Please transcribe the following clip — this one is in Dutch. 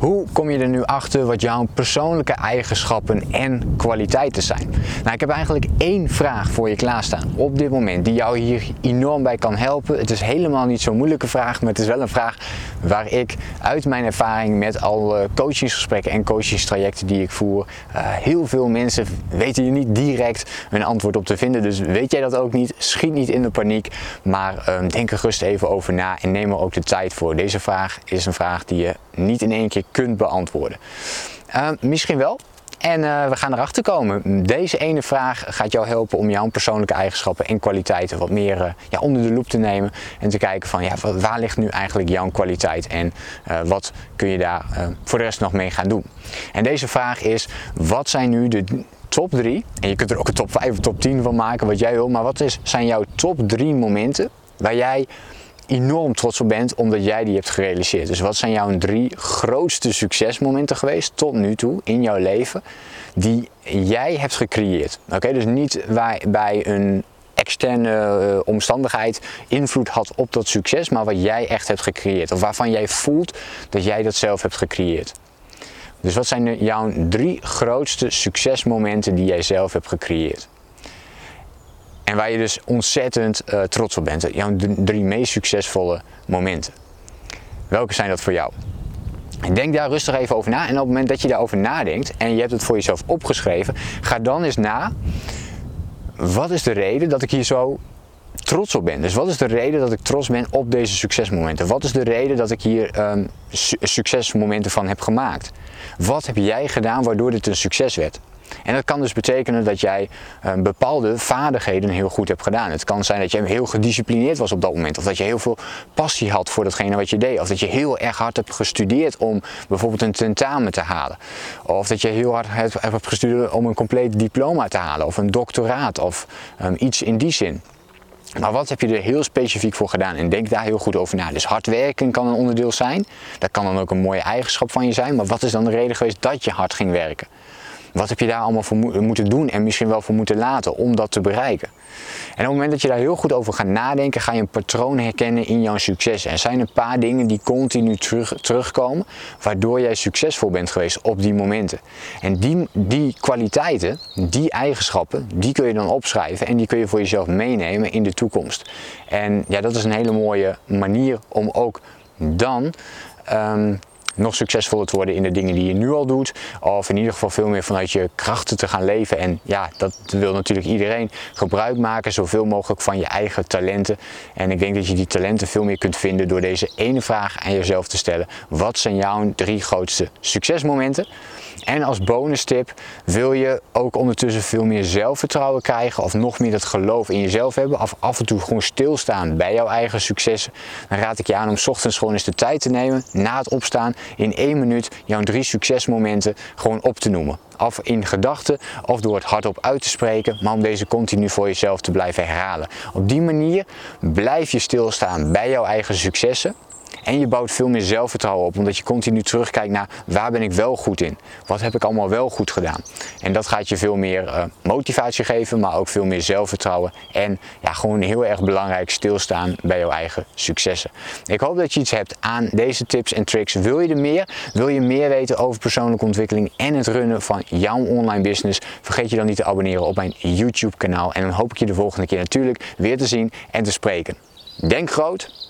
Hoe kom je er nu achter wat jouw persoonlijke eigenschappen en kwaliteiten zijn? Nou, ik heb eigenlijk één vraag voor je klaarstaan op dit moment die jou hier enorm bij kan helpen. Het is helemaal niet zo'n moeilijke vraag, maar het is wel een vraag waar ik uit mijn ervaring met alle coachingsgesprekken en coachingstrajecten die ik voer, uh, heel veel mensen weten hier niet direct een antwoord op te vinden. Dus weet jij dat ook niet? Schiet niet in de paniek, maar uh, denk er gerust even over na en neem er ook de tijd voor. Deze vraag is een vraag die je niet in één keer kunt beantwoorden. Uh, misschien wel. En uh, we gaan erachter komen. Deze ene vraag gaat jou helpen om jouw persoonlijke eigenschappen en kwaliteiten wat meer uh, ja, onder de loep te nemen. En te kijken van ja, waar ligt nu eigenlijk jouw kwaliteit en wat kun je daar voor de rest nog mee gaan doen. En deze vraag is, wat zijn nu de top 3, en je kunt er ook een top 5 of top 10 van maken wat jij wil, maar wat is, zijn jouw top 3 momenten waar jij enorm trots op bent omdat jij die hebt gerealiseerd. Dus wat zijn jouw drie grootste succesmomenten geweest tot nu toe in jouw leven die jij hebt gecreëerd? Oké, dus niet bij een externe uh, omstandigheid invloed had op dat succes, maar wat jij echt hebt gecreëerd. Of waarvan jij voelt dat jij dat zelf hebt gecreëerd. Dus wat zijn jouw drie grootste succesmomenten die jij zelf hebt gecreëerd? En waar je dus ontzettend uh, trots op bent. Jouw drie meest succesvolle momenten. Welke zijn dat voor jou? Denk daar rustig even over na. En op het moment dat je daarover nadenkt en je hebt het voor jezelf opgeschreven, ga dan eens na. Wat is de reden dat ik hier zo trots op ben? Dus wat is de reden dat ik trots ben op deze succesmomenten? Wat is de reden dat ik hier su succesmomenten van heb gemaakt? Wat heb jij gedaan waardoor dit een succes werd? En dat kan dus betekenen dat jij uh, bepaalde vaardigheden heel goed hebt gedaan. Het kan zijn dat je heel gedisciplineerd was op dat moment. Of dat je heel veel passie had voor datgene wat je deed. Of dat je heel erg hard hebt gestudeerd om bijvoorbeeld een tentamen te halen. Of dat je heel hard hebt gestudeerd om een compleet diploma te halen. Of een doctoraat of um, iets in die zin. Maar wat heb je er heel specifiek voor gedaan? En denk daar heel goed over na. Dus hard werken kan een onderdeel zijn. Dat kan dan ook een mooie eigenschap van je zijn. Maar wat is dan de reden geweest dat je hard ging werken? Wat heb je daar allemaal voor moeten doen en misschien wel voor moeten laten om dat te bereiken? En op het moment dat je daar heel goed over gaat nadenken, ga je een patroon herkennen in jouw succes. Er zijn een paar dingen die continu terug, terugkomen, waardoor jij succesvol bent geweest op die momenten. En die, die kwaliteiten, die eigenschappen, die kun je dan opschrijven en die kun je voor jezelf meenemen in de toekomst. En ja, dat is een hele mooie manier om ook dan um, nog succesvoller te worden in de dingen die je nu al doet. Of in ieder geval veel meer vanuit je krachten te gaan leven. En ja, dat wil natuurlijk iedereen. Gebruik maken zoveel mogelijk van je eigen talenten. En ik denk dat je die talenten veel meer kunt vinden door deze ene vraag aan jezelf te stellen. Wat zijn jouw drie grootste succesmomenten? En als bonus tip wil je ook ondertussen veel meer zelfvertrouwen krijgen of nog meer dat geloof in jezelf hebben of af en toe gewoon stilstaan bij jouw eigen successen. Dan raad ik je aan om ochtends gewoon eens de tijd te nemen na het opstaan in één minuut jouw drie succesmomenten gewoon op te noemen. Of in gedachten of door het hardop uit te spreken, maar om deze continu voor jezelf te blijven herhalen. Op die manier blijf je stilstaan bij jouw eigen successen en je bouwt veel meer zelfvertrouwen op, omdat je continu terugkijkt naar waar ben ik wel goed in? Wat heb ik allemaal wel goed gedaan? En dat gaat je veel meer uh, motivatie geven, maar ook veel meer zelfvertrouwen. En ja, gewoon heel erg belangrijk stilstaan bij jouw eigen successen. Ik hoop dat je iets hebt aan deze tips en tricks. Wil je er meer? Wil je meer weten over persoonlijke ontwikkeling en het runnen van jouw online business? Vergeet je dan niet te abonneren op mijn YouTube kanaal. En dan hoop ik je de volgende keer natuurlijk weer te zien en te spreken. Denk groot,